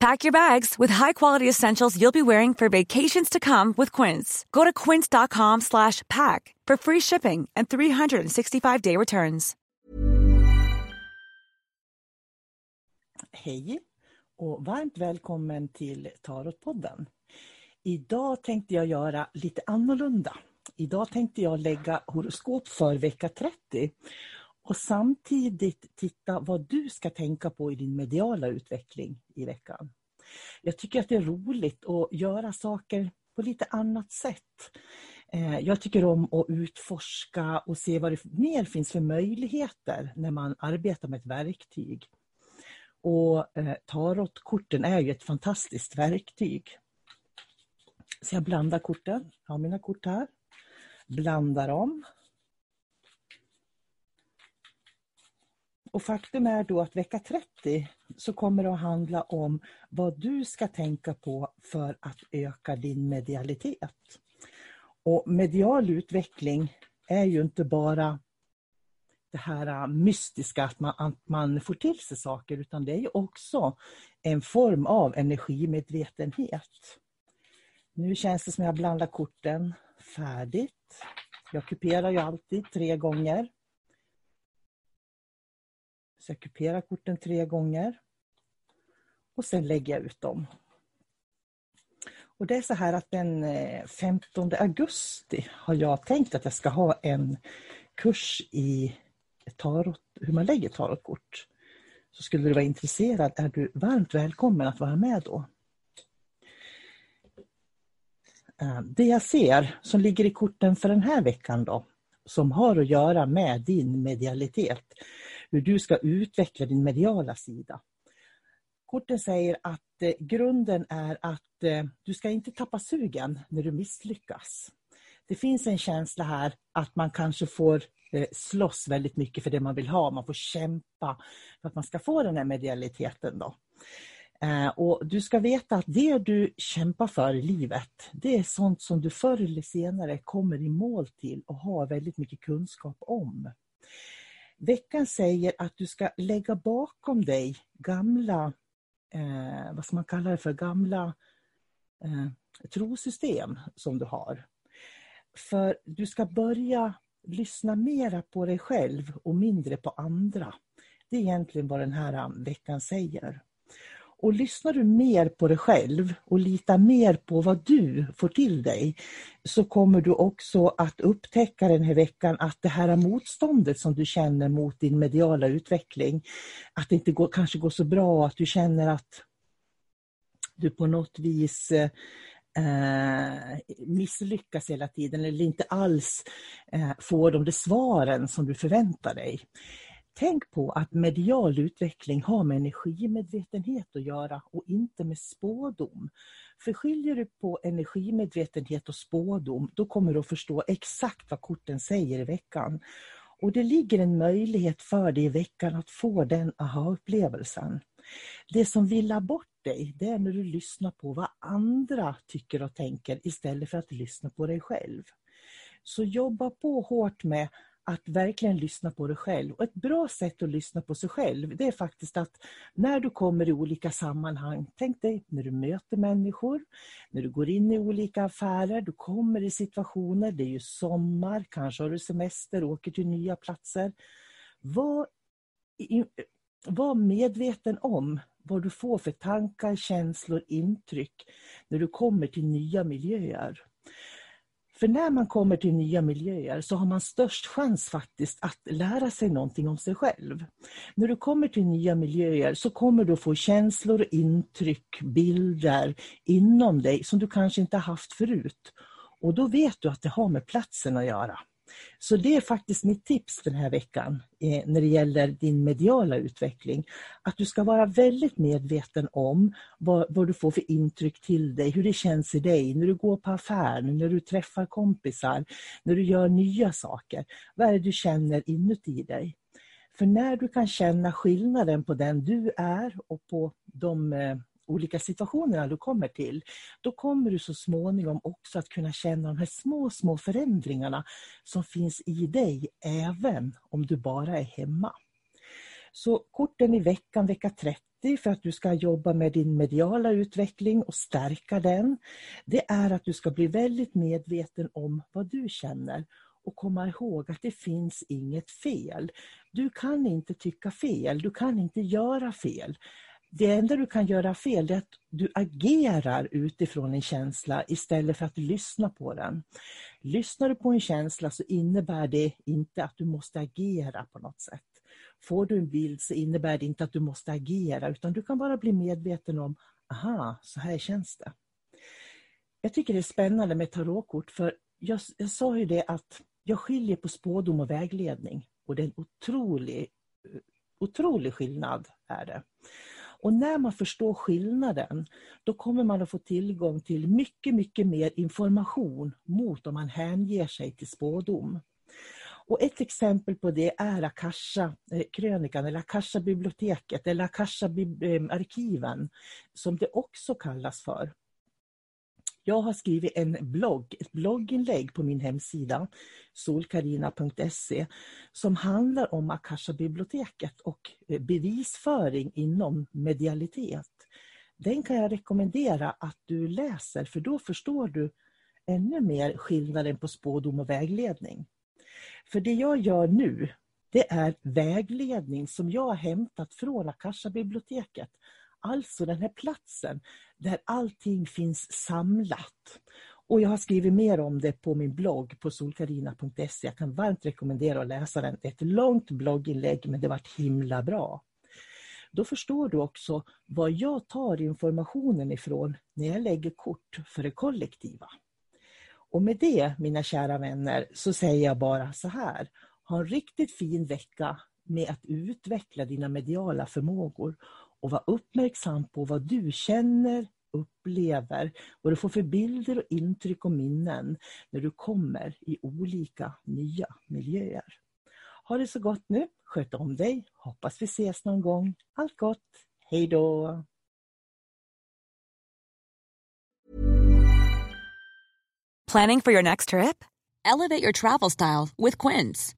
Pack your bags with high-quality essentials you'll be wearing for vacations to come with Quince. Go to quince.com/pack for free shipping and 365-day returns. Hej och varmt välkommen till Tarotpodden. Idag tänkte jag göra lite annorlunda. Idag tänkte jag lägga horoskop för vecka 30 och samtidigt titta vad du ska tänka på i din mediala utveckling i veckan. Jag tycker att det är roligt att göra saker på lite annat sätt. Eh, jag tycker om att utforska och se vad det mer finns för möjligheter när man arbetar med ett verktyg. Och eh, tarotkorten är ju ett fantastiskt verktyg. Så jag blandar korten, jag har mina kort här. Blandar dem Och faktum är då att vecka 30 så kommer det att handla om vad du ska tänka på för att öka din medialitet. Och medial utveckling är ju inte bara det här äh, mystiska att man, att man får till sig saker utan det är ju också en form av energimedvetenhet. Nu känns det som jag blandar korten färdigt. Jag kuperar ju alltid tre gånger. Så jag kuperar korten tre gånger. Och sen lägger jag ut dem. Och det är så här att den eh, 15 augusti har jag tänkt att jag ska ha en kurs i tarot, hur man lägger tarotkort. Så skulle du vara intresserad är du varmt välkommen att vara med då. Eh, det jag ser som ligger i korten för den här veckan då, som har att göra med din medialitet, hur du ska utveckla din mediala sida. Korten säger att eh, grunden är att eh, du ska inte tappa sugen när du misslyckas. Det finns en känsla här att man kanske får eh, slåss väldigt mycket för det man vill ha. Man får kämpa för att man ska få den här medialiteten. Då. Eh, och Du ska veta att det du kämpar för i livet, det är sånt som du förr eller senare kommer i mål till och har väldigt mycket kunskap om. Veckan säger att du ska lägga bakom dig gamla, eh, vad ska man kalla det för, gamla eh, trosystem som du har. För du ska börja lyssna mera på dig själv och mindre på andra. Det är egentligen vad den här eh, veckan säger. Och lyssnar du mer på dig själv och litar mer på vad du får till dig så kommer du också att upptäcka den här veckan att det här motståndet som du känner mot din mediala utveckling, att det inte går, kanske går så bra, att du känner att du på något vis eh, misslyckas hela tiden eller inte alls eh, får de svaren som du förväntar dig. Tänk på att medial utveckling har med energimedvetenhet att göra och inte med spådom. För skiljer du på energimedvetenhet och spådom, då kommer du att förstå exakt vad korten säger i veckan. Och det ligger en möjlighet för dig i veckan att få den aha-upplevelsen. Det som villar bort dig, det är när du lyssnar på vad andra tycker och tänker istället för att lyssna på dig själv. Så jobba på hårt med att verkligen lyssna på dig själv. Och ett bra sätt att lyssna på sig själv det är faktiskt att när du kommer i olika sammanhang, tänk dig när du möter människor, när du går in i olika affärer, du kommer i situationer, det är ju sommar, kanske har du semester, åker till nya platser. Var, var medveten om vad du får för tankar, känslor, intryck när du kommer till nya miljöer. För när man kommer till nya miljöer så har man störst chans faktiskt att lära sig någonting om sig själv. När du kommer till nya miljöer så kommer du få känslor, intryck, bilder inom dig som du kanske inte haft förut. Och då vet du att det har med platsen att göra. Så det är faktiskt mitt tips den här veckan eh, när det gäller din mediala utveckling. Att du ska vara väldigt medveten om vad, vad, du får för intryck till dig, hur det känns i dig när du går på affären, när du träffar kompisar, när du gör nya saker. Vad är det du känner inuti dig? För när du kan känna skillnaden på den du är och på de eh, olika situationerna du kommer till, då kommer du så småningom också att kunna känna de här små, små förändringarna som finns i dig, även om du bara är hemma. Så korten i veckan, vecka 30, för att du ska jobba med din mediala utveckling och stärka den, det är att du ska bli väldigt medveten om vad du känner och komma ihåg att det finns inget fel. Du kan inte tycka fel, du kan inte göra fel. Det enda du kan göra fel är att du agerar utifrån en känsla istället för att lyssna på den. Lyssnar du på en känsla så innebär det inte att du måste agera på något sätt. Får du en bild så innebär det inte att du måste agera utan du kan bara bli medveten om, aha, så här känns det. Jag tycker det är spännande med tarotkort för jag, jag sa ju det att jag skiljer på spådom och vägledning och det är en otrolig, otrolig skillnad. är det. Och när man förstår skillnaden, då kommer man att få tillgång till mycket, mycket mer information mot om man hänger sig till spådom. Och ett exempel på det är Akasha-krönikan eh, eller Akasha-biblioteket eller Akasha-arkiven eh, som det också kallas för. Jag har skrivit en blogg, ett blogginlägg på min hemsida solkarina.se som handlar om Akasha-biblioteket och eh, bevisföring inom medialitet. Den kan jag rekommendera att du läser för då förstår du ännu mer skillnaden på spådom och vägledning. För det jag gör nu, det är vägledning som jag har hämtat från Akasha-biblioteket. Alltså den här platsen där allting finns samlat. Och jag har skrivit mer om det på min blogg på solkarina.se. Jag kan varmt rekommendera att läsa den. Det är ett långt blogginlägg men det vart himla bra. Då förstår du också var jag tar informationen ifrån när jag lägger kort för det kollektiva. Och med det, mina kära vänner, så säger jag bara så här. Ha en riktigt fin vecka med att utveckla dina mediala förmågor och var uppmärksam på vad du känner, upplever, vad du får för bilder och intryck och minnen när du kommer i olika nya miljöer. Ha det så gott nu, sköt om dig, hoppas vi ses någon gång. Allt gott, hej då! Planning for your next trip? Elevate your travel style with Quince.